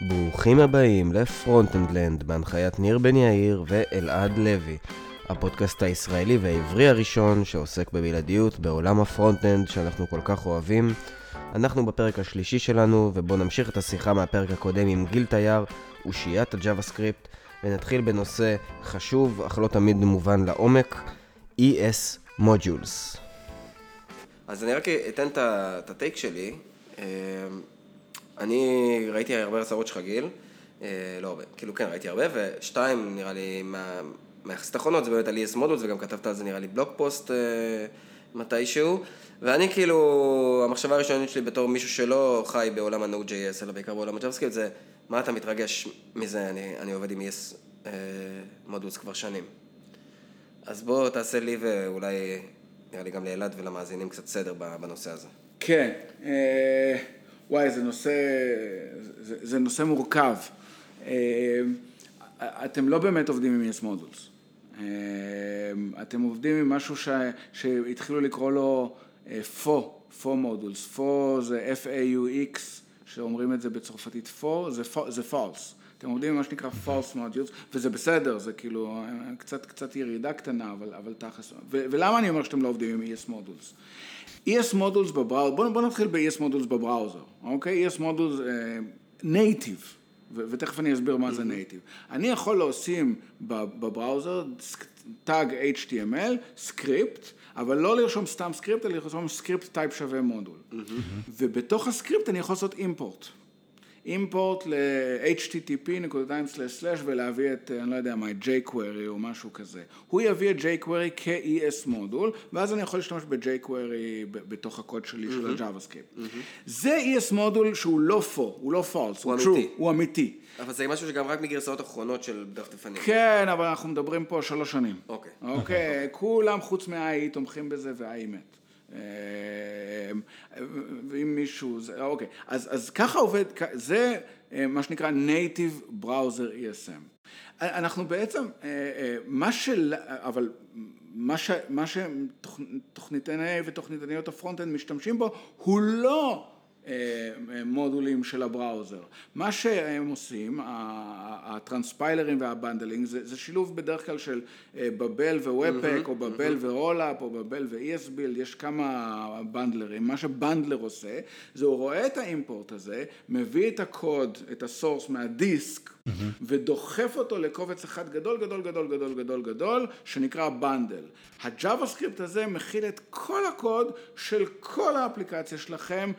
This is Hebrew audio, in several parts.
ברוכים הבאים לפרונטאנדלנד בהנחיית ניר בן יאיר ואלעד לוי, הפודקאסט הישראלי והעברי הראשון שעוסק בבלעדיות בעולם ה frontend שאנחנו כל כך אוהבים. אנחנו בפרק השלישי שלנו, ובואו נמשיך את השיחה מהפרק הקודם עם גיל תייר, אושיית ה JavaScript, ונתחיל בנושא חשוב, אך לא תמיד מובן לעומק, ES Modules. אז אני רק אתן את ה take שלי. אה, אני ראיתי הרבה הרצאות שלך, גיל. אה, לא הרבה, כאילו כן, ראיתי הרבה, ושתיים, נראה לי, מה, מהיחסית האחרונות, זה באמת על ES Modules, וגם כתבת על זה, נראה לי, בלוג פוסט אה, מתישהו. ואני כאילו, המחשבה הראשונית שלי בתור מישהו שלא חי בעולם ה-Node.js, אלא בעיקר בעולם ה-JavaScript, זה מה אתה מתרגש מזה, אני, אני עובד עם ES מודוס כבר שנים. אז בוא תעשה לי ואולי, נראה לי גם לאלעד ולמאזינים קצת סדר בנושא הזה. כן, אה, וואי, זה נושא, זה, זה נושא מורכב. אה, אתם לא באמת עובדים עם ES מודולס. אה, אתם עובדים עם משהו ש, שהתחילו לקרוא לו פו, פו מודולס. פו זה F-A-U-X, שאומרים את זה בצרפתית פו, זה, false. אתם עובדים עם מה שנקרא false modules, וזה בסדר, זה כאילו קצת, קצת ירידה קטנה, אבל, אבל תכלס. ולמה אני אומר שאתם לא עובדים עם ES modules? ES modules ב browser, בואו בוא נתחיל ב-ES modules ב browser, אוקיי? ES uh, native, ותכף אני אסביר מה זה native. אני יכול לרשום ב browser tag HTML, script, אבל לא לרשום סתם script, אלא לרשום script type שווה מודול. ובתוך ה script אני יכול לעשות import. import ל-http ולהביא את, אני לא יודע מה, את jQuery או משהו כזה. הוא יביא את jQuery כ-ES מודול, ואז אני יכול להשתמש ב-jQuery בתוך הקוד שלי של ה-JavaScript. זה ES מודול שהוא לא פו, הוא לא false, הוא true, הוא אמיתי. אבל זה משהו שגם רק מגרסאות אחרונות של דפדפנים. כן, אבל אנחנו מדברים פה שלוש שנים. אוקיי. אוקיי, כולם חוץ מה-i תומכים בזה וה-i מת. ואם מישהו, זה, אוקיי, אז, אז ככה עובד, זה מה שנקרא Native Browser ESM. אנחנו בעצם, מה של, אבל מה, ש, מה שתוכניתני ותוכניתניות ה frontend משתמשים בו הוא לא מודולים של ה browser. מה שהם עושים, הטרנספיילרים וה bundling, זה, זה שילוב בדרך כלל של Babel ו webpack, או Babel ו Rollup, או בבל ו-ESBuild, יש כמה בנדלרים. מה ש bundler עושה, זה הוא רואה את ה import הזה, מביא את הקוד, את ה source מהדיסק, ודוחף אותו לקובץ אחד גדול גדול גדול גדול גדול גדול שנקרא bundle. ה JavaScript הזה מכיל את כל הקוד של כל האפליקציה שלכם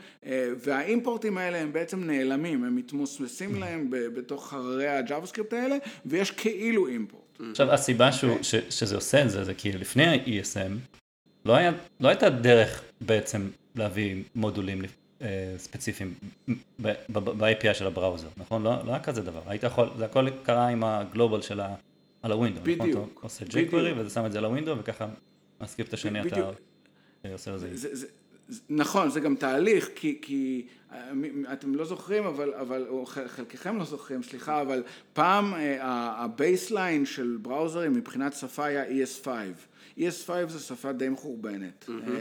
והאימפורטים האלה הם בעצם נעלמים, הם מתמוסמסים להם בתוך הררי ה JavaScript האלה ויש כאילו import. עכשיו הסיבה שהוא, ש, שזה עושה את זה זה כי לפני ה-ESM לא, היה, לא הייתה דרך בעצם להביא מודולים אה, ספציפיים ב-API של ה browser, נכון? לא, לא היה כזה דבר, היית יכול, זה הכל קרה עם ה global של ה... על ה window, נכון? אתה עושה jQuery וזה שם את זה על ה window וככה הסקריפט השני אתה עושה לזה. נכון, זה גם תהליך, כי, כי אתם לא זוכרים, אבל, אבל, או חלקכם לא זוכרים, סליחה, אבל פעם ה baseline של בראוזרים מבחינת שפה היה ES5. ES5 זה שפה די מחורבנת, mm-hmm.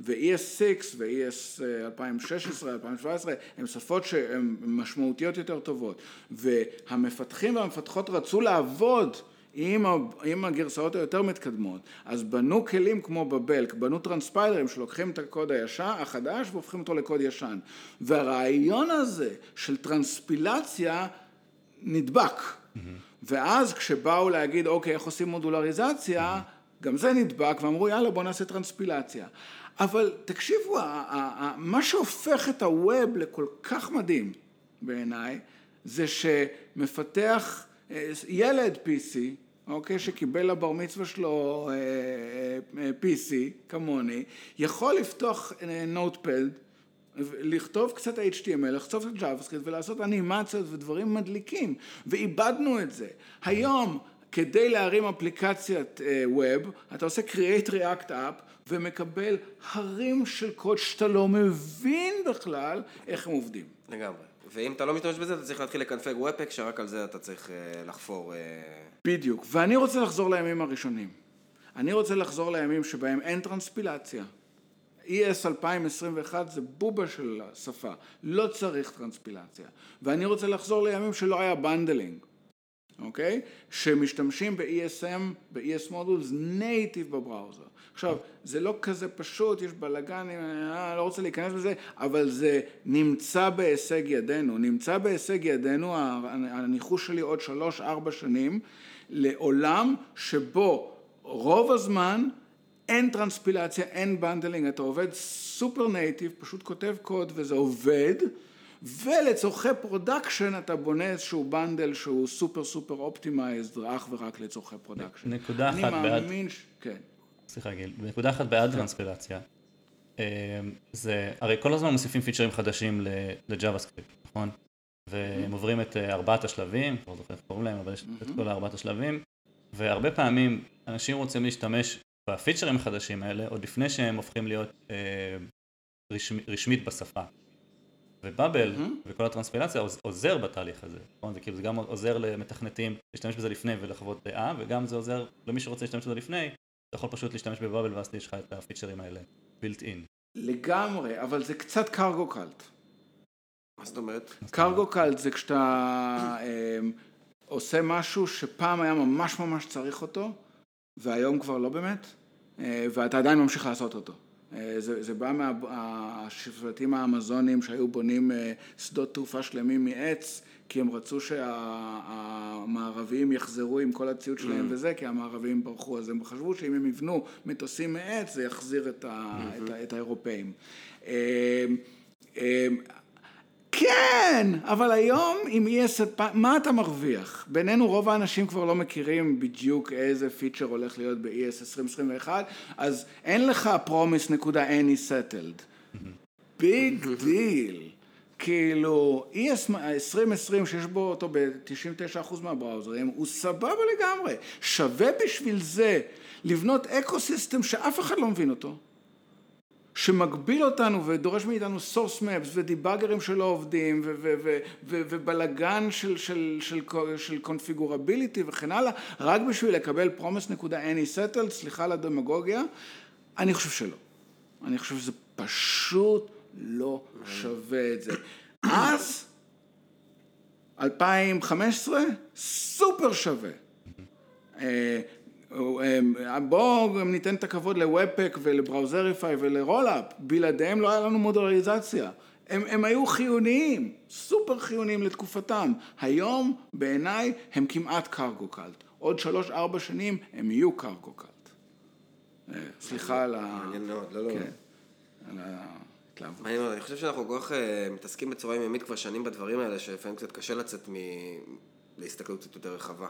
ו-ES6 ו-ES 2016, 2017 הן שפות שהן משמעותיות יותר טובות, והמפתחים והמפתחות רצו לעבוד עם, עם הגרסאות היותר מתקדמות, אז בנו כלים כמו בבלק, בנו טרנספיילרים שלוקחים את הקוד הישן, החדש והופכים אותו לקוד ישן, והרעיון הזה של טרנספילציה נדבק, mm-hmm. ואז כשבאו להגיד אוקיי איך עושים מודולריזציה, mm-hmm. גם זה נדבק, ואמרו יאללה בוא נעשה טרנספילציה. אבל תקשיבו, מה שהופך את הווב לכל כך מדהים בעיניי, זה שמפתח אה, ילד PC, אוקיי, שקיבל לבר מצווה שלו אה, אה, PC, כמוני, יכול לפתוח נוטפד, לכתוב קצת HTML, לחצוב את JavaScript ולעשות אנימציות ודברים מדליקים, ואיבדנו את זה. היום כדי להרים אפליקציית ווב, אתה עושה create react app ומקבל הרים של קוד שאתה לא מבין בכלל איך הם עובדים. לגמרי. ואם אתה לא משתמש בזה, אתה צריך להתחיל לקנפג webpack, שרק על זה אתה צריך uh, לחפור. Uh... בדיוק. ואני רוצה לחזור לימים הראשונים. אני רוצה לחזור לימים שבהם אין טרנספילציה. ES 2021 זה בובה של השפה, לא צריך טרנספילציה. ואני רוצה לחזור לימים שלא היה bundling, אוקיי? שמשתמשים ב-ESM, ב-ES modules native ב browser. עכשיו, זה לא כזה פשוט, יש בלאגן, אני לא רוצה להיכנס לזה, אבל זה נמצא בהישג ידינו. נמצא בהישג ידינו, הניחוש שלי עוד שלוש-ארבע שנים, לעולם שבו רוב הזמן אין טרנספילציה, אין bundling, אתה עובד סופר native, פשוט כותב קוד וזה עובד, ולצורכי production אתה בונה איזשהו bundle שהוא סופר סופר optimized, אך ורק לצורכי production. נקודה אחת בעד... אני מאמין ש... כן. סליחה גיל, בנקודה אחת בעד טרנספילציה. אמ, זה, הרי כל הזמן מוסיפים פיצ'רים חדשים ל JavaScript, נכון? והם עוברים את אה, ארבעת השלבים, כבר זוכר איך קוראים להם, אבל יש את כל ארבעת השלבים, והרבה פעמים אנשים רוצים להשתמש בפיצ'רים החדשים האלה עוד לפני שהם הופכים להיות אה, רשמי, רשמית בשפה. ובאבל mm-hmm. וכל הטרנספילציה עוזר בתהליך הזה, נכון? זה כאילו זה גם עוזר למתכנתים להשתמש בזה לפני ולחוות דעה, וגם זה עוזר למי שרוצה להשתמש בזה לפני, אתה יכול פשוט להשתמש בבאבל ואז יש לך את הפיצ'רים האלה built in. לגמרי, אבל זה קצת קרגו קלט. מה זאת אומרת? קרגו קלט זה כשאתה אה, עושה משהו שפעם היה ממש ממש צריך אותו, והיום כבר לא באמת, אה, ואתה עדיין ממשיך לעשות אותו. אה, זה, זה בא מהשבטים האמזונים שהיו בונים אה, שדות תעופה שלמים מעץ, כי הם רצו שהמערבים יחזרו עם כל הציוד שלהם mm. וזה, כי המערבים ברחו, אז הם חשבו שאם הם יבנו מטוסים מעץ זה יחזיר את, ה, mm-hmm. את, ה, את האירופאים. כן, אבל היום עם ES, מה אתה מרוויח? בינינו רוב האנשים כבר לא מכירים בדיוק איזה פיצ'ר הולך להיות ב-ES 2021, אז אין לך promise.any settled. Big deal. כאילו, ES 2020 שיש בו אותו ב-99% מהבראוזרים, הוא סבבה לגמרי. שווה בשביל זה לבנות אקו סיסטם שאף אחד לא מבין אותו. שמגביל אותנו ודורש מאיתנו source maps ודיבאגרים שלא עובדים ובלאגן של, של, של, של configurability וכן הלאה, רק בשביל לקבל promise.any settled, סליחה על הדמגוגיה, אני חושב שלא. אני חושב שזה פשוט לא שווה את זה. אז, 2015, סופר שווה. אה, בואו ניתן את הכבוד לוובפק ולבראוזריפיי ולרולאפ, בלעדיהם לא היה לנו מודולריזציה. הם, הם היו חיוניים, סופר חיוניים לתקופתם. היום בעיניי הם כמעט cargo cult. עוד שלוש ארבע שנים הם יהיו cargo cult. אה, סליחה על ה... מעניין מאוד, לא לא. כן, על ההתלהבות. מעניין מאוד, אני חושב שאנחנו כל כך אה, מתעסקים בצורה יומיומית כבר שנים בדברים האלה, שלפעמים קצת קשה לצאת להסתכלות קצת יותר רחבה.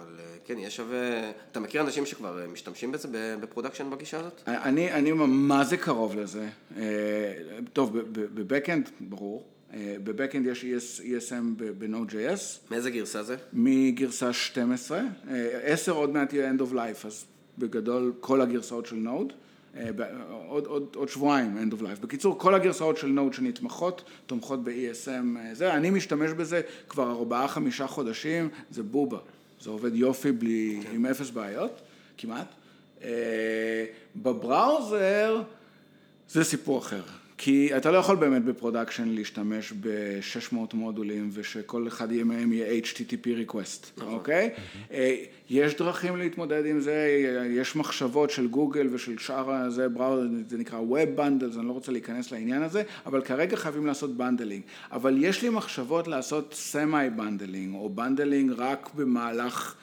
אה, אבל אה, כן, יש שווה... אתה מכיר אנשים שכבר אה, משתמשים בזה ב production בגישה הזאת? אני, אני מה זה קרוב לזה. אה, טוב, בבקאנד, ברור. בבקאנד יש ESM ב-Node.js. מאיזה גרסה זה? מגרסה 12. 10 עוד מעט יהיה End of Life, אז בגדול כל הגרסאות של Node. עוד, עוד, עוד שבועיים End of Life. בקיצור, כל הגרסאות של Node שנתמכות, תומכות ב-ESM. זה, אני משתמש בזה כבר ארבעה-חמישה חודשים, זה בובה. זה עובד יופי בלי, כן. עם אפס בעיות, כמעט. אה, ב browser זה סיפור אחר. כי אתה לא יכול באמת ב production להשתמש ב-600 מודולים ושכל אחד מהם יהיה HTTP request, נכון. אוקיי? אה, יש דרכים להתמודד עם זה, יש מחשבות של גוגל ושל שאר הזה, browser, זה נקרא Web Bundles, אני לא רוצה להיכנס לעניין הזה, אבל כרגע חייבים לעשות bundling. אבל יש לי מחשבות לעשות semi bundling, או bundling רק במהלך...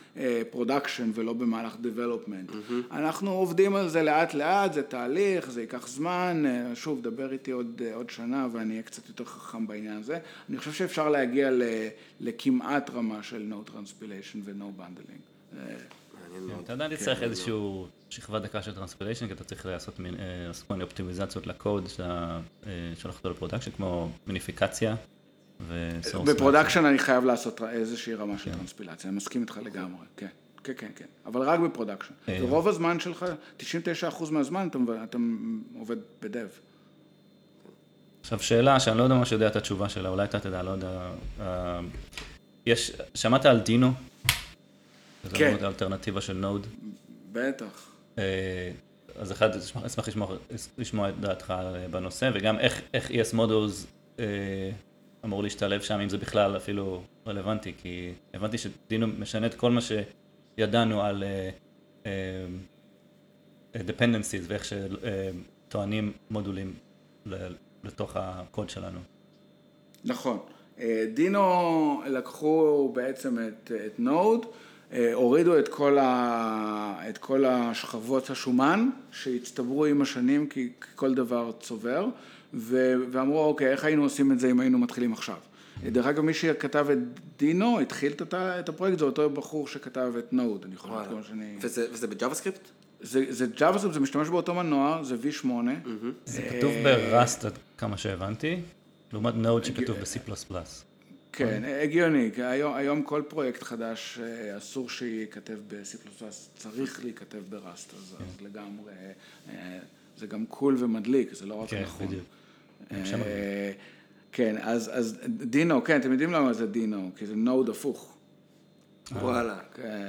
production ולא במהלך development. Mm-hmm. אנחנו עובדים על זה לאט לאט, זה תהליך, זה ייקח זמן, אה, שוב, דבר איתי עוד, אה, עוד שנה ואני אהיה קצת יותר חכם בעניין הזה. אני חושב שאפשר להגיע ל, לכמעט רמה של no transpilation ו-no bundling. אה, אתה עדיין כן, תצטרך איזשהו שכבה דקה של transpilation, כי אתה צריך לעשות מיני אופטימיזציות לקוד שאתה שולח אותו ל production, כמו מיניפיקציה. בפרודקשן אני חייב לעשות איזושהי רמה של כן. טרנספילציה, אני מסכים איתך לגמרי, כן. כן, כן, כן, אבל רק ב production. אה. ורוב הזמן שלך, 99% מהזמן אתה עובד ב dev. עכשיו שאלה שאני לא יודע מה שיודע את התשובה שלה, אולי אתה תדע, לא יודע. אה, יש, שמעת על Deno? כן. זה אלטרנטיבה של Node. בטח. אה, אז אחד, אשמח לשמוע, את דעתך בנושא, וגם איך, ES Models אה, אמור להשתלב שם, אם זה בכלל אפילו רלוונטי, כי הבנתי שדינו משנה את כל מה שידענו על אה, אה, dependencies ואיך שטוענים מודולים לתוך הקוד שלנו. נכון. אה, דינו לקחו בעצם את, את נוד, הורידו את כל, ה, את כל השכבות השומן שהצטברו עם השנים כי כל דבר צובר ו, ואמרו אוקיי איך היינו עושים את זה אם היינו מתחילים עכשיו. דרך אגב מי שכתב את Deno התחיל את הפרויקט זה אותו בחור שכתב את Node אני יכול להגיד שאני... וזה, וזה ב JavaScript? זה, זה JavaScript, זה משתמש באותו מנוע, זה V8. זה כתוב ב Rust עד כמה שהבנתי, לעומת Node שכתוב ב-C++. כן, הגיוני, היום, היום כל פרויקט חדש אה, אסור שייכתב ב-C++, צריך להיכתב ב Rust, אז, כן. אז לגמרי, אה, זה גם cool ומדליק, זה לא רק כן, נכון. בדיוק. אה, כן, אז, אז Deno, כן, אתם יודעים למה זה Deno, כי זה Node הפוך. וואלה. כן.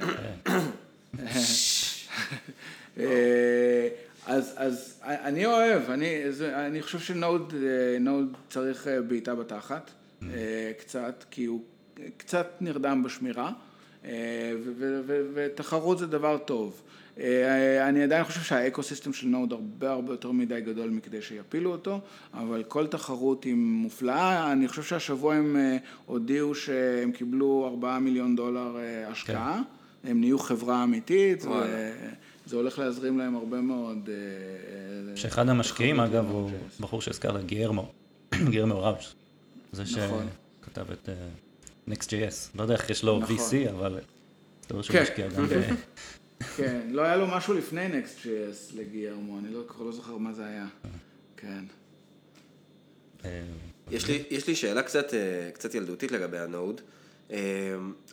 אז, אז אני אוהב, אני, אני חושב ש Node צריך בעיטה בתחת. אה, קצת, כי הוא קצת נרדם בשמירה, אה, ותחרות זה דבר טוב. אה, אני עדיין חושב שה ecosystem של Node הרבה הרבה יותר מדי גדול מכדי שיפילו אותו, אבל כל תחרות היא מופלאה. אני חושב שהשבוע הם הודיעו שהם קיבלו ארבעה מיליון דולר השקעה, כן. הם נהיו חברה אמיתית, וזה הולך להזרים להם הרבה מאוד... שאחד המשקיעים, אגב, הוא בחור שהזכרת, גיירמו, גיירמו ראוש. זה נכון. שכתב את אה, Next.js. לא יודע איך יש לו נכון. VC, אבל מסתבר שהוא כן. משקיע גם ב... כן, לא היה לו משהו לפני Next.js לגיירמו, אני לא, כבר לא זוכר מה זה היה. כן. אה, יש לי, יש לי שאלה קצת, אה, קצת ילדותית לגבי ה Node.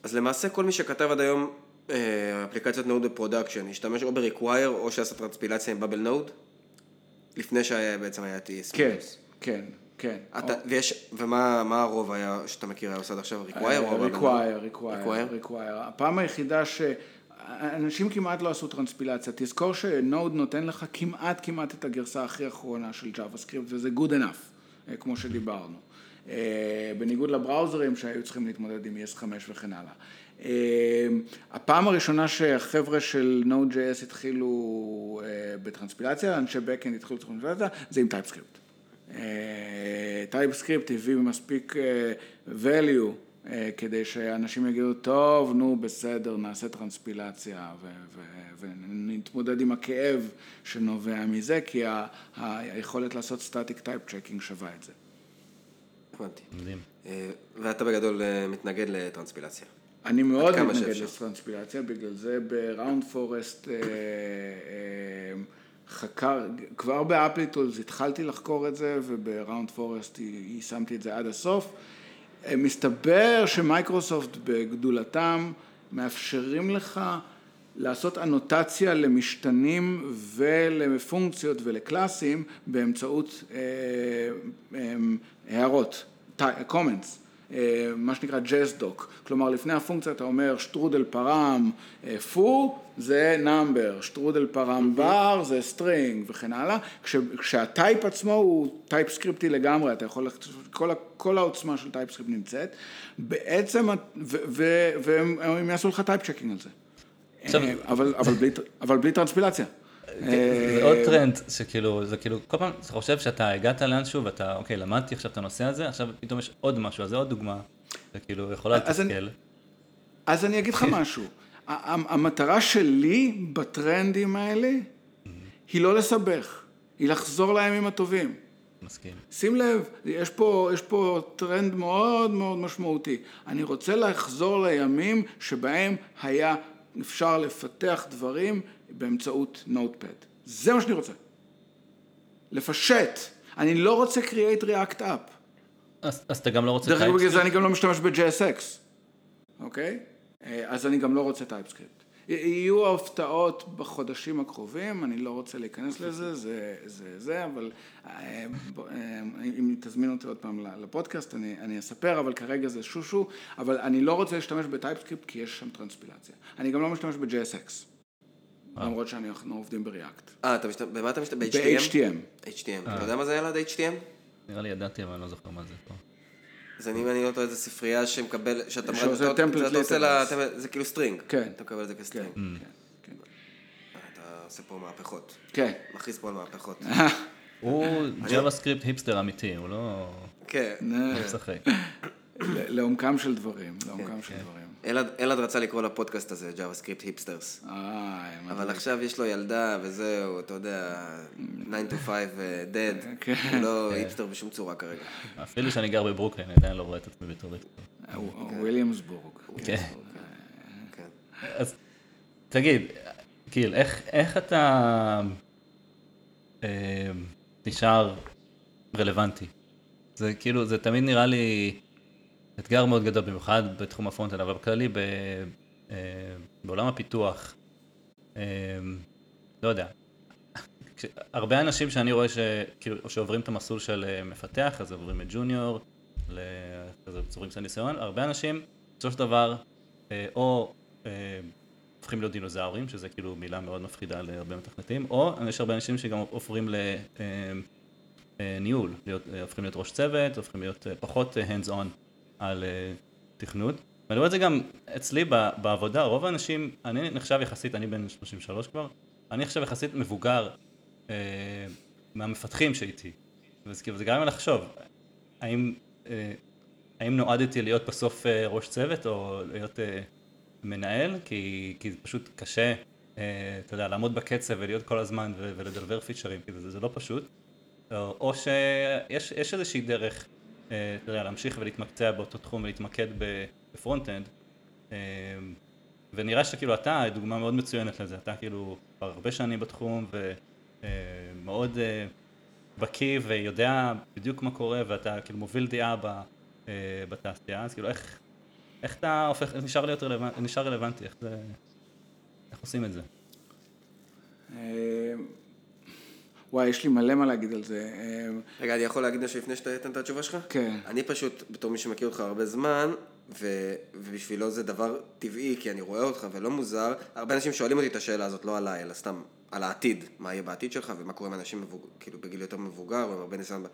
אז למעשה כל מי שכתב עד היום אפליקציות Node ב production, השתמש או ב-require או שעשה טרנספילציה עם babel-node? לפני שבעצם היה ES. כן, כן. כן. אתה, ויש, ומה הרוב היה, שאתה מכיר היה עושה עד עכשיו, require או... require, require, require. הפעם היחידה ש... אנשים כמעט לא עשו טרנספילציה, תזכור ש Node נותן לך כמעט כמעט את הגרסה הכי אחרונה של JavaScript וזה good enough, אה, כמו שדיברנו. אה, בניגוד לבראוזרים שהיו צריכים להתמודד עם ES5 וכן הלאה. אה, הפעם הראשונה שהחבר'ה של Node.js התחילו בטרנספילציה, אנשי Backend התחילו בטרנספילציה, זה עם TypeScript. TypeScript הביא מספיק value כדי שאנשים יגידו, טוב, נו, בסדר, נעשה טרנספילציה ונתמודד עם הכאב שנובע מזה, כי היכולת לעשות static type checking שווה את זה. הבנתי. מדהים. אה, ואתה בגדול מתנגד לטרנספילציה. אני מאוד מתנגד לטרנספילציה, בגלל זה ב Roundforest חקר, כבר ב Applitools התחלתי לחקור את זה וב Roundforest יישמתי את זה עד הסוף. מסתבר שמייקרוסופט בגדולתם מאפשרים לך לעשות אנוטציה למשתנים ולפונקציות ולקלאסים באמצעות אה, אה, הערות, comments. אה, מה שנקרא JSDoc, כלומר לפני הפונקציה אתה אומר שטרודל param foo זה number, שטרודל param bar זה string וכן הלאה, כש, כשה type עצמו הוא טייפ סקריפטי לגמרי, אתה יכול, כל, כל העוצמה של TypeScript נמצאת, בעצם, והם יעשו לך type checking על זה. אה, אבל, אבל, בלי, אבל בלי טרנספילציה. זה עוד טרנד, שכאילו, זה כאילו, כל פעם אתה חושב שאתה הגעת לאנשהו ואתה, אוקיי, למדתי עכשיו את הנושא הזה, עכשיו פתאום יש עוד משהו, אז זה עוד דוגמה, וכאילו, יכולה לתסכל. אז אני אגיד לך משהו, המטרה שלי בטרנדים האלה, היא לא לסבך, היא לחזור לימים הטובים. מסכים. שים לב, יש פה, יש פה טרנד מאוד מאוד משמעותי. אני רוצה לחזור לימים שבהם היה אפשר לפתח דברים באמצעות נוטפד. זה מה שאני רוצה. לפשט. אני לא רוצה create react app. אז, אז אתה גם לא רוצה TypeScript? דרך אגב, בגלל זה אני גם לא משתמש ב-JSX, אוקיי? אה, אז אני גם לא רוצה TypeScript. יהיו הפתעות בחודשים הקרובים, אני לא רוצה להיכנס לזה, זה זה, זה, אבל אה, אה, אם תזמין אותי עוד פעם לפודקאסט, אני, אני אספר, אבל כרגע זה שושו, אבל אני לא רוצה להשתמש בטייפסקריפט כי יש שם טרנספילציה. אני גם לא משתמש ב-JSX. למרות שאנחנו עובדים ב-React. אה, אתה משתמש, במה אתה משתמש? ב-HTM? ב-HTM. HTM. אתה יודע מה זה ילד HTM? נראה לי ידעתי, אבל אני לא זוכר מה זה פה. זה אם אני לא טועה, זה ספרייה שמקבל, שאתה שעושה אתה- עושה לה-. זה כאילו string. כן. אתה מקבל את זה כ-string. כן, כן, אתה עושה פה מהפכות. כן. מכריז פה על מהפכות. הוא JavaScript היפסטר אמיתי, הוא לא כן. לא משחק. לעומקם של דברים, לעומקם כן. של דברים. אלעד אלעד רצה לקרוא לפודקאסט הזה JavaScript היפסטרס. אה, אבל עכשיו יש לו ילדה וזהו, אתה יודע, 9 to 5 uh, dead. כן. הוא לא היפסטר בשום צורה כרגע. אפילו שאני גר בברוקלין, אני עדיין לא רואה את עצמי בתור היפסטר. אה, וויליאמסבורג. כן. כן. אז תגיד, גיל, איך, איך אתה אה, נשאר רלוונטי? זה כאילו, זה תמיד נראה לי אתגר מאוד גדול, במיוחד בתחום הפרונטל, אבל בכללי ב, אה, בעולם הפיתוח, אה, לא יודע, הרבה אנשים שאני רואה ש, כאילו, שעוברים את המסלול של אה, מפתח, אז עוברים מג'וניור, לכזה צורים של ניסיון, הרבה אנשים, בסופו של דבר, או הופכים להיות דינוזאורים, שזה כאילו מילה מאוד מפחידה להרבה מתכנתים, או יש הרבה אנשים שגם עוברים לניהול, להיות, הופכים להיות ראש צוות, הופכים להיות פחות hands on על אה, תכנות. ואני רואה את זה גם אצלי ב- בעבודה, רוב האנשים, אני נחשב יחסית, אני בן 33 כבר, אני נחשב יחסית מבוגר אה, מהמפתחים שאיתי. וזה כאילו, זה גרם לי לחשוב, האם, אה, האם נועדתי להיות בסוף אה, ראש צוות או להיות אה, מנהל, כי, כי זה פשוט קשה, אה, אתה יודע, לעמוד בקצב ולהיות כל הזמן ולדלבר פיצ'רים, כי זה, זה לא פשוט. או, שיש יש איזושהי דרך, אתה יודע, להמשיך ולהתמקצע באותו תחום ולהתמקד ב-front-end. אה, ונראה שכאילו אתה דוגמה מאוד מצוינת לזה, אתה כאילו כבר הרבה שנים בתחום ומאוד אה, בקיא ויודע בדיוק מה קורה ואתה כאילו מוביל דעה אה, בתעשייה, אז כאילו איך, איך אתה הופך, איך נשאר להיות רלוונטי, נשאר רלוונטי, איך זה, איך עושים את זה? אה, וואי, יש לי מלא מה להגיד על זה. אה, רגע, אני יכול להגיד משהו לפני שאתה תיתן את התשובה שלך? כן. אני פשוט, בתור מי שמכיר אותך הרבה זמן, ו... ובשבילו זה דבר טבעי, כי אני רואה אותך ולא מוזר, הרבה אנשים שואלים אותי את השאלה הזאת, לא עליי, אלא סתם על העתיד, מה יהיה בעתיד שלך, ומה קורה עם אנשים מבוג... כאילו בגיל יותר מבוגר, ועם הרבה ניסיון,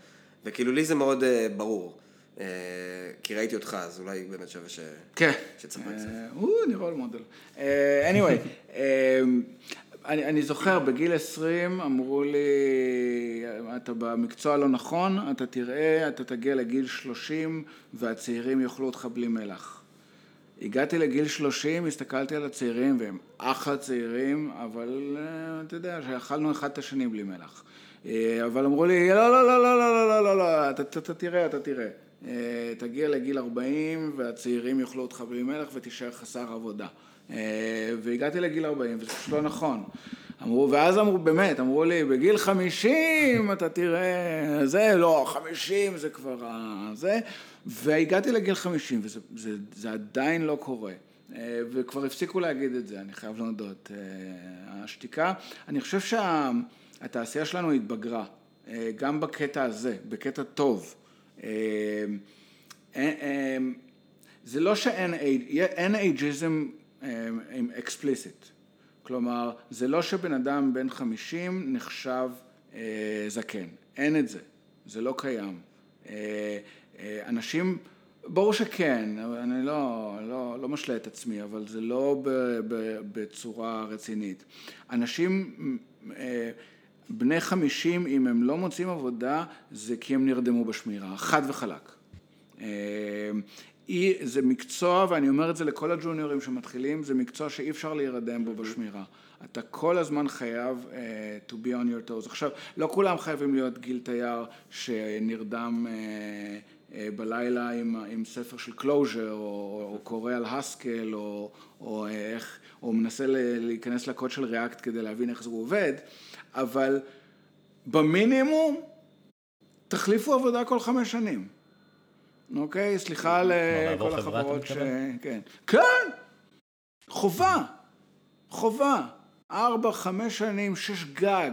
וכאילו לי זה מאוד uh, ברור, uh, כי ראיתי אותך, אז אולי באמת שווה ש... כן. שתספר קצת. אה, הוא, רול מודל. אה, anyway, אה, אני אני זוכר, בגיל 20 אמרו לי, אתה במקצוע לא נכון, אתה תראה, אתה תגיע לגיל 30 והצעירים יאכלו אותך בלי מלח. הגעתי לגיל 30, הסתכלתי על הצעירים, והם אחלה צעירים, אבל אה, אתה יודע, שאכלנו אחד את השני בלי מלח. אה, אבל אמרו לי, לא, לא, לא, לא, לא, לא, לא, לא, לא, אתה, אתה, אתה תראה, אתה תראה. אה, תגיע לגיל 40 והצעירים יאכלו אותך בלי מלח ותישאר חסר עבודה. אה, והגעתי לגיל 40 וזה פשוט לא נכון. אמרו, ואז אמרו, באמת, אמרו לי, בגיל 50 אתה תראה, זה לא, 50 זה כבר ה... זה, והגעתי לגיל 50 וזה זה, זה עדיין לא קורה. אה, וכבר הפסיקו להגיד את זה, אני חייב להודות. אה, השתיקה, אני חושב שהתעשייה שלנו התבגרה, גם בקטע הזה, בקטע טוב. זה לא שאין אין אייג'יזם עם אקספליסיט. כלומר, זה לא שבן אדם בן 50 נחשב אה, זקן. אין את זה. זה לא קיים. אה, אה, אנשים, ברור שכן, אני לא, לא, לא משלה את עצמי, אבל זה לא ב, ב, בצורה רצינית. אנשים אה, בני 50, אם הם לא מוצאים עבודה, זה כי הם נרדמו בשמירה, חד וחלק. היא, זה מקצוע, ואני אומר את זה לכל הג'וניורים שמתחילים, זה מקצוע שאי אפשר להירדם בו בשמירה. אתה כל הזמן חייב uh, to be on your toes. עכשיו, לא כולם חייבים להיות גיל תייר שנרדם uh, uh, בלילה עם, עם ספר של closure, או, או קורא על הסקל, או, או, איך, או מנסה להיכנס לקוד של ריאקט כדי להבין איך זה עובד, אבל במינימום, תחליפו עבודה כל חמש שנים. אוקיי? סליחה לכל החברות ש... כן. כן! חובה! חובה! ארבע, חמש שנים, שש גג.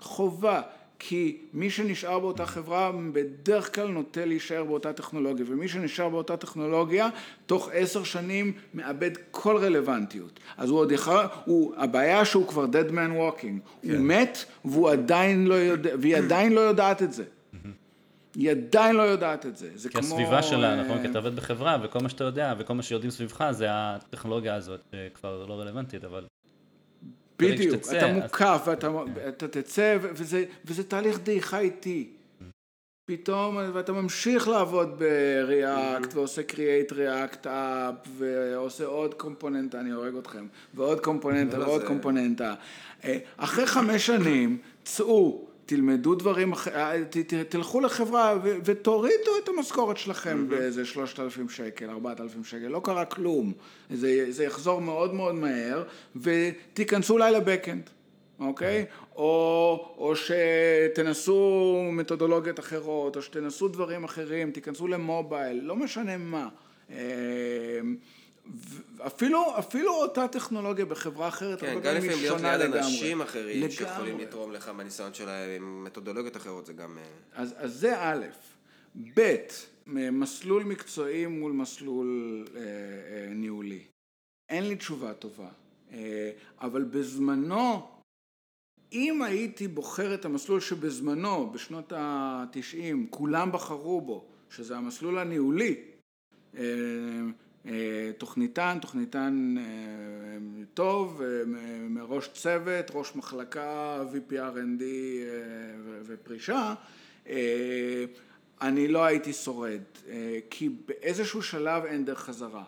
חובה. כי מי שנשאר באותה חברה בדרך כלל נוטה להישאר באותה טכנולוגיה, ומי שנשאר באותה טכנולוגיה, תוך עשר שנים מאבד כל רלוונטיות. אז הוא עוד יכול, הוא, הבעיה שהוא כבר dead man walking, כן. הוא מת והוא עדיין לא יודע, והיא עדיין לא יודעת את זה. היא עדיין לא יודעת את זה. זה כי כמו... הסביבה שלה, נכון? כי אתה עובד בחברה, וכל מה שאתה יודע, וכל מה שיודעים סביבך, זה הטכנולוגיה הזאת, שכבר לא רלוונטית, אבל... בדיוק, אתה מוקף, ואתה תצא, וזה, וזה תהליך דעיכה איטי. פתאום, ואתה ממשיך לעבוד בריאקט, ועושה create react up, ועושה עוד קומפוננטה, אני הורג אתכם, ועוד קומפוננטה, ועוד קומפוננטה. אה, אחרי חמש שנים, צאו, תלמדו דברים, אה, תלכו לחברה ותורידו את המשכורת שלכם באיזה שלושת אלפים שקל, ארבעת אלפים שקל, לא קרה כלום. זה, זה יחזור מאוד מאוד מהר, ותיכנסו אולי לבקאנד, אוקיי? או, או שתנסו מתודולוגיות אחרות, או שתנסו דברים אחרים, תיכנסו למובייל, לא משנה מה. אפילו, אפילו אותה טכנולוגיה בחברה אחרת, כן, גם לפעמים להיות ליד אנשים אחרים לגמרי. שיכולים לתרום לך מהניסיון שלהם עם מתודולוגיות אחרות, זה גם... אה, אז, אז זה א', ב', מסלול מקצועי מול מסלול אה, אה, ניהולי. אין לי תשובה טובה, אה, אבל בזמנו, אם הייתי בוחר את המסלול שבזמנו, בשנות התשעים, כולם בחרו בו, שזה המסלול הניהולי, אה, תוכניתן, תוכניתן אה, טוב, אה, מראש צוות, ראש מחלקה, VPRND ופרישה, אני לא הייתי שורד, כי באיזשהו שלב אין דרך חזרה.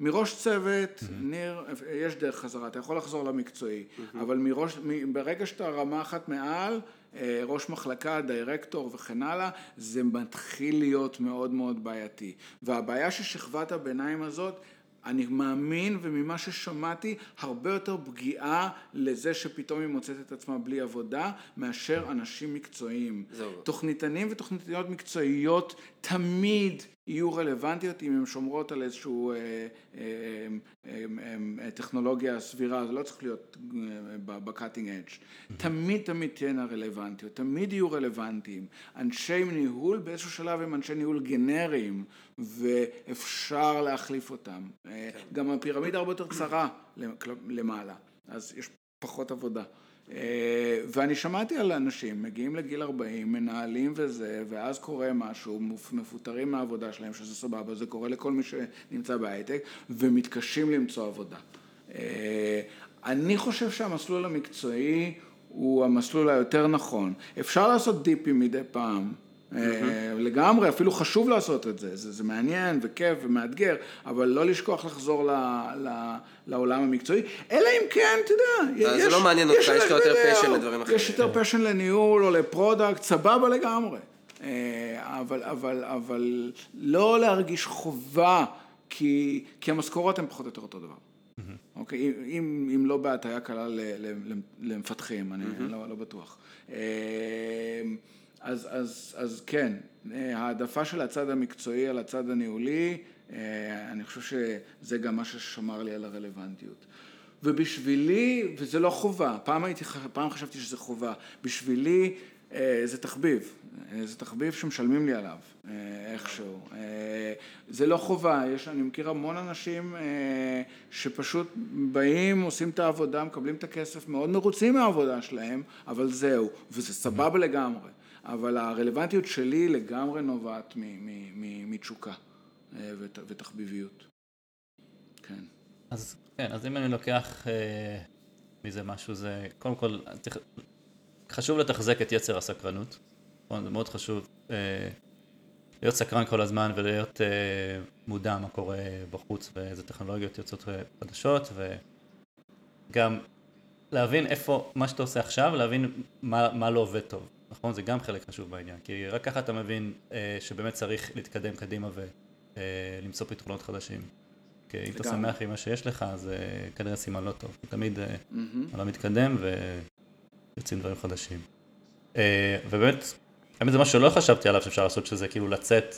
מראש צוות, mm-hmm. ניר, יש דרך חזרה, אתה יכול לחזור למקצועי, mm-hmm. אבל מראש, ברגע שאתה רמה אחת מעל, אה, ראש מחלקה, דירקטור וכן הלאה, זה מתחיל להיות מאוד מאוד בעייתי. והבעיה של שכבת הביניים הזאת, אני מאמין וממה ששמעתי הרבה יותר פגיעה לזה שפתאום היא מוצאת את עצמה בלי עבודה מאשר אנשים מקצועיים. זהו. תוכניתנים ותוכניתניות מקצועיות תמיד יהיו רלוונטיות אם הן שומרות על איזושהי אה, אה, אה, אה, טכנולוגיה סבירה, זה לא צריך להיות אה, בקאטינג אדג'. תמיד תמיד תהיינה רלוונטיות, תמיד יהיו רלוונטיים. אנשי ניהול באיזשהו שלב הם אנשי ניהול גנריים ואפשר להחליף אותם. אה, כן. גם הפירמידה הרבה יותר צרה למעלה, אז יש פחות עבודה. אה, ואני שמעתי על אנשים, מגיעים לגיל 40, מנהלים וזה, ואז קורה משהו, מפוטרים מהעבודה שלהם, שזה סבבה, זה קורה לכל מי שנמצא בהייטק, ומתקשים למצוא עבודה. אה, אני חושב שהמסלול המקצועי הוא המסלול היותר נכון. אפשר לעשות דיפים מדי פעם. אה, לגמרי, אפילו חשוב לעשות את זה, זה, זה מעניין וכיף ומאתגר, אבל לא לשכוח לחזור ל, ל, לעולם המקצועי, אלא אם כן, אתה יודע, יש... זה לא מעניין אותך, יש לך יותר passion לדברים אחרים. יש יותר passion לניהול או ל-product, סבבה לגמרי. אה, אבל, אבל, אבל לא להרגיש חובה, כי, כי המשכורות הן פחות או יותר אותו דבר. אוקיי, אם, אם לא בהטיה קלה למפתחים, אני לא, לא בטוח. אז, אז, אז כן, אה, העדפה של הצד המקצועי על הצד הניהולי, אה, אני חושב שזה גם מה ששמר לי על הרלוונטיות. ובשבילי, וזה לא חובה, פעם, הייתי, פעם חשבתי שזה חובה, בשבילי אה, זה תחביב, זה תחביב שמשלמים לי עליו איכשהו. זה לא חובה, יש, אני מכיר המון אנשים שפשוט באים, עושים את העבודה, מקבלים את הכסף, מאוד מרוצים מהעבודה שלהם, אבל זהו, וזה סבבה לגמרי. אבל הרלוונטיות שלי לגמרי נובעת מתשוקה אה, ותחביביות. כן. אז כן, אז אם אני לוקח אה, מזה משהו, זה קודם כל, צריך, חשוב לתחזק את יצר הסקרנות. נכון, זה מאוד חשוב אה, להיות סקרן כל הזמן ולהיות אה, מודע מה קורה בחוץ ואיזה טכנולוגיות יוצאות אה, חדשות וגם להבין איפה, מה שאתה עושה עכשיו, להבין מה, מה לא עובד טוב. נכון? זה גם חלק חשוב בעניין, כי רק ככה אתה מבין אה, שבאמת צריך להתקדם קדימה ולמצוא אה, פתרונות חדשים. כי אם אתה שמח עם מה שיש לך, אז אה, כנראה סימן לא טוב. תמיד. אתה מתקדם ויוצאים דברים חדשים. אה, ובאמת, האמת זה משהו שלא חשבתי עליו שאפשר לעשות, שזה כאילו לצאת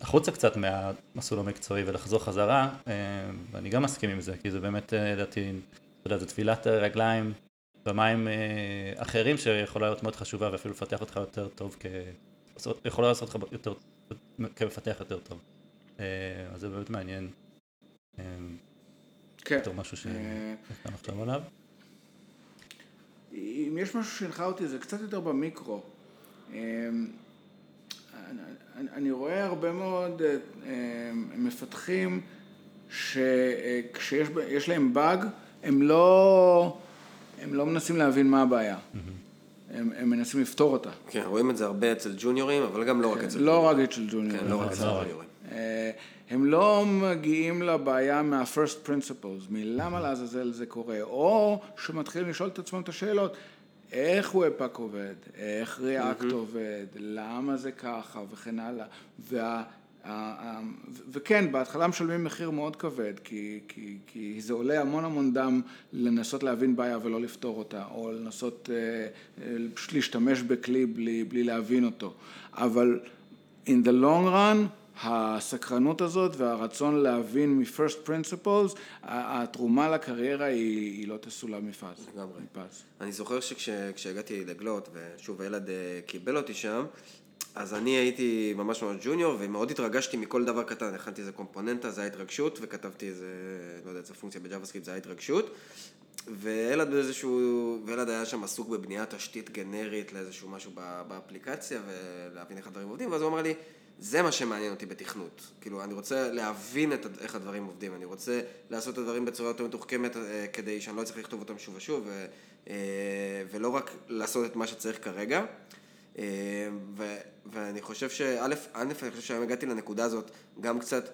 החוצה קצת מהמסלול המקצועי ולחזור חזרה, ואני גם מסכים עם זה, כי זה באמת, לדעתי, אתה יודע, זה טבילת רגליים. במים אה, אחרים שיכולה להיות מאוד חשובה ואפילו לפתח אותך יותר טוב, כ... יכולה לעשות אותך יותר, כמפתח יותר טוב. אה, אז זה באמת מעניין. אה, כן. בתור משהו שאפשר לחשוב עליו. אם יש משהו שהנחה אותי זה קצת יותר במיקרו. אני רואה הרבה מאוד מפתחים שכשיש להם באג, הם לא, הם לא מנסים להבין מה הבעיה. הם, הם מנסים לפתור אותה. כן, רואים את זה הרבה אצל ג'וניורים, אבל גם לא רק אצל ג'וניורים. לא רק אצל ג'וניורים. כן, לא רק אצל ג'וניורים. אה, הם לא מגיעים לבעיה מה-first principles, מלמה לעזאזל זה קורה, או שמתחילים לשאול את עצמם את השאלות, איך Webpack עובד, איך React. עובד, למה זה ככה וכן הלאה. וה, וכן, בהתחלה משלמים מחיר מאוד כבד, כי, כי, כי זה עולה המון המון דם לנסות להבין בעיה ולא לפתור אותה, או לנסות פשוט להשתמש בכלי בלי, בלי להבין אותו. אבל in the long run, הסקרנות הזאת והרצון להבין מ-first principles, התרומה לקריירה היא, היא לא תסולא מפז. לגמרי. מפז. אני זוכר שכשהגעתי לגלות, ושוב הילד אה, קיבל אותי שם, אז אני הייתי ממש ממש ג'וניור, ומאוד התרגשתי מכל דבר קטן. הכנתי איזה קומפוננטה, זה היה התרגשות, וכתבתי איזה, לא יודע, איזה פונקציה ב-JavaScript, זה היה התרגשות. וילד באיזשהו, וילד היה שם עסוק בבניית תשתית גנרית לאיזשהו משהו באפליקציה, ולהבין איך הדברים עובדים, ואז הוא אמר לי, זה מה שמעניין אותי בתכנות. כאילו, אני רוצה להבין את, איך הדברים עובדים, אני רוצה לעשות את הדברים בצורה יותר מתוחכמת, אה, כדי שאני לא אצטרך לכתוב אותם שוב ושוב, ו, אה, ולא רק לעשות את מה שצריך כרגע. אה, ו, ואני חושב שא', א', אני חושב שהיום הגעתי לנקודה הזאת גם קצת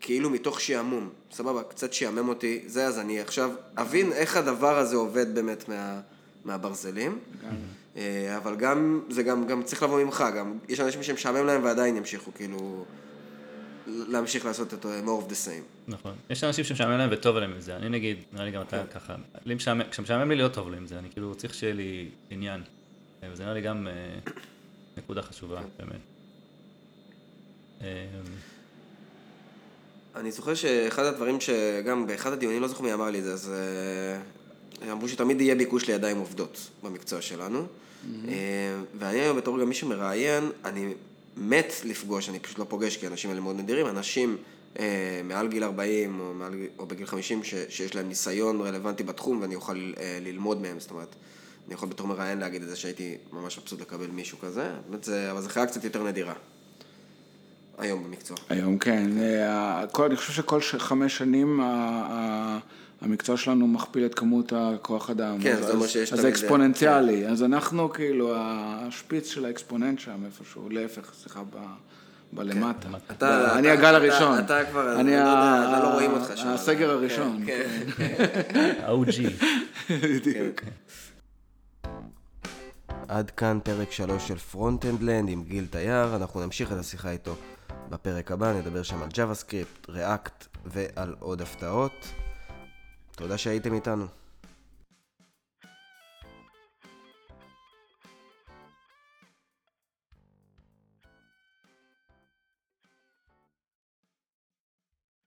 כאילו מתוך שעמום, סבבה, קצת שעמם אותי, זה אז אני עכשיו אבין איך הדבר הזה עובד באמת מה, מהברזלים. אה, אבל גם, זה גם, גם צריך לבוא ממך, גם יש אנשים שמשעמם להם ועדיין ימשיכו כאילו להמשיך לעשות את more of the same. נכון, יש אנשים שמשעמם להם וטוב להם עם זה, אני נגיד, נראה לי גם אתה כן. ככה, כשמשעמם לי להיות טוב לי עם זה, אני כאילו צריך שיהיה לי עניין, אה, וזה נראה לי גם נקודה חשובה, כן. באמת. אני זוכר שאחד הדברים שגם באחד הדיונים, לא זוכר מי אמר לי את זה, אז אה, אמרו שתמיד יהיה ביקוש לידיים עובדות במקצוע שלנו. Mm-hmm. ואני היום בתור גם מי שמראיין, אני מת לפגוש, אני פשוט לא פוגש כי האנשים האלה מאוד נדירים, אנשים אה, מעל גיל 40 או, מעל, או בגיל 50 ש, שיש להם ניסיון רלוונטי בתחום ואני אוכל אה, ללמוד מהם, זאת אומרת, אני יכול בתור מראיין להגיד את זה שהייתי ממש מבסוט לקבל מישהו כזה, באמת זה, אבל זו חיה קצת יותר נדירה. היום במקצוע. היום כן, כל, אני חושב שכל חמש שנים המקצוע שלנו מכפיל את כמות הכוח אדם. כן, זה אומר שיש תמיד... אז זה אקספוננציאלי, כן. אז אנחנו כאילו השפיץ של האקספוננט שם איפשהו, להפך, סליחה, ב... בלמטה. כן. אני הגל הראשון. אתה כבר, אני לא, לא רואים אותך שם. הסגר הראשון. כן. ה-OG. בדיוק. עד כאן פרק 3 של Front-End Land עם גיל תייר, אנחנו נמשיך את השיחה איתו בפרק הבא, נדבר שם על JavaScript, React ועל עוד הפתעות. תודה שהייתם איתנו.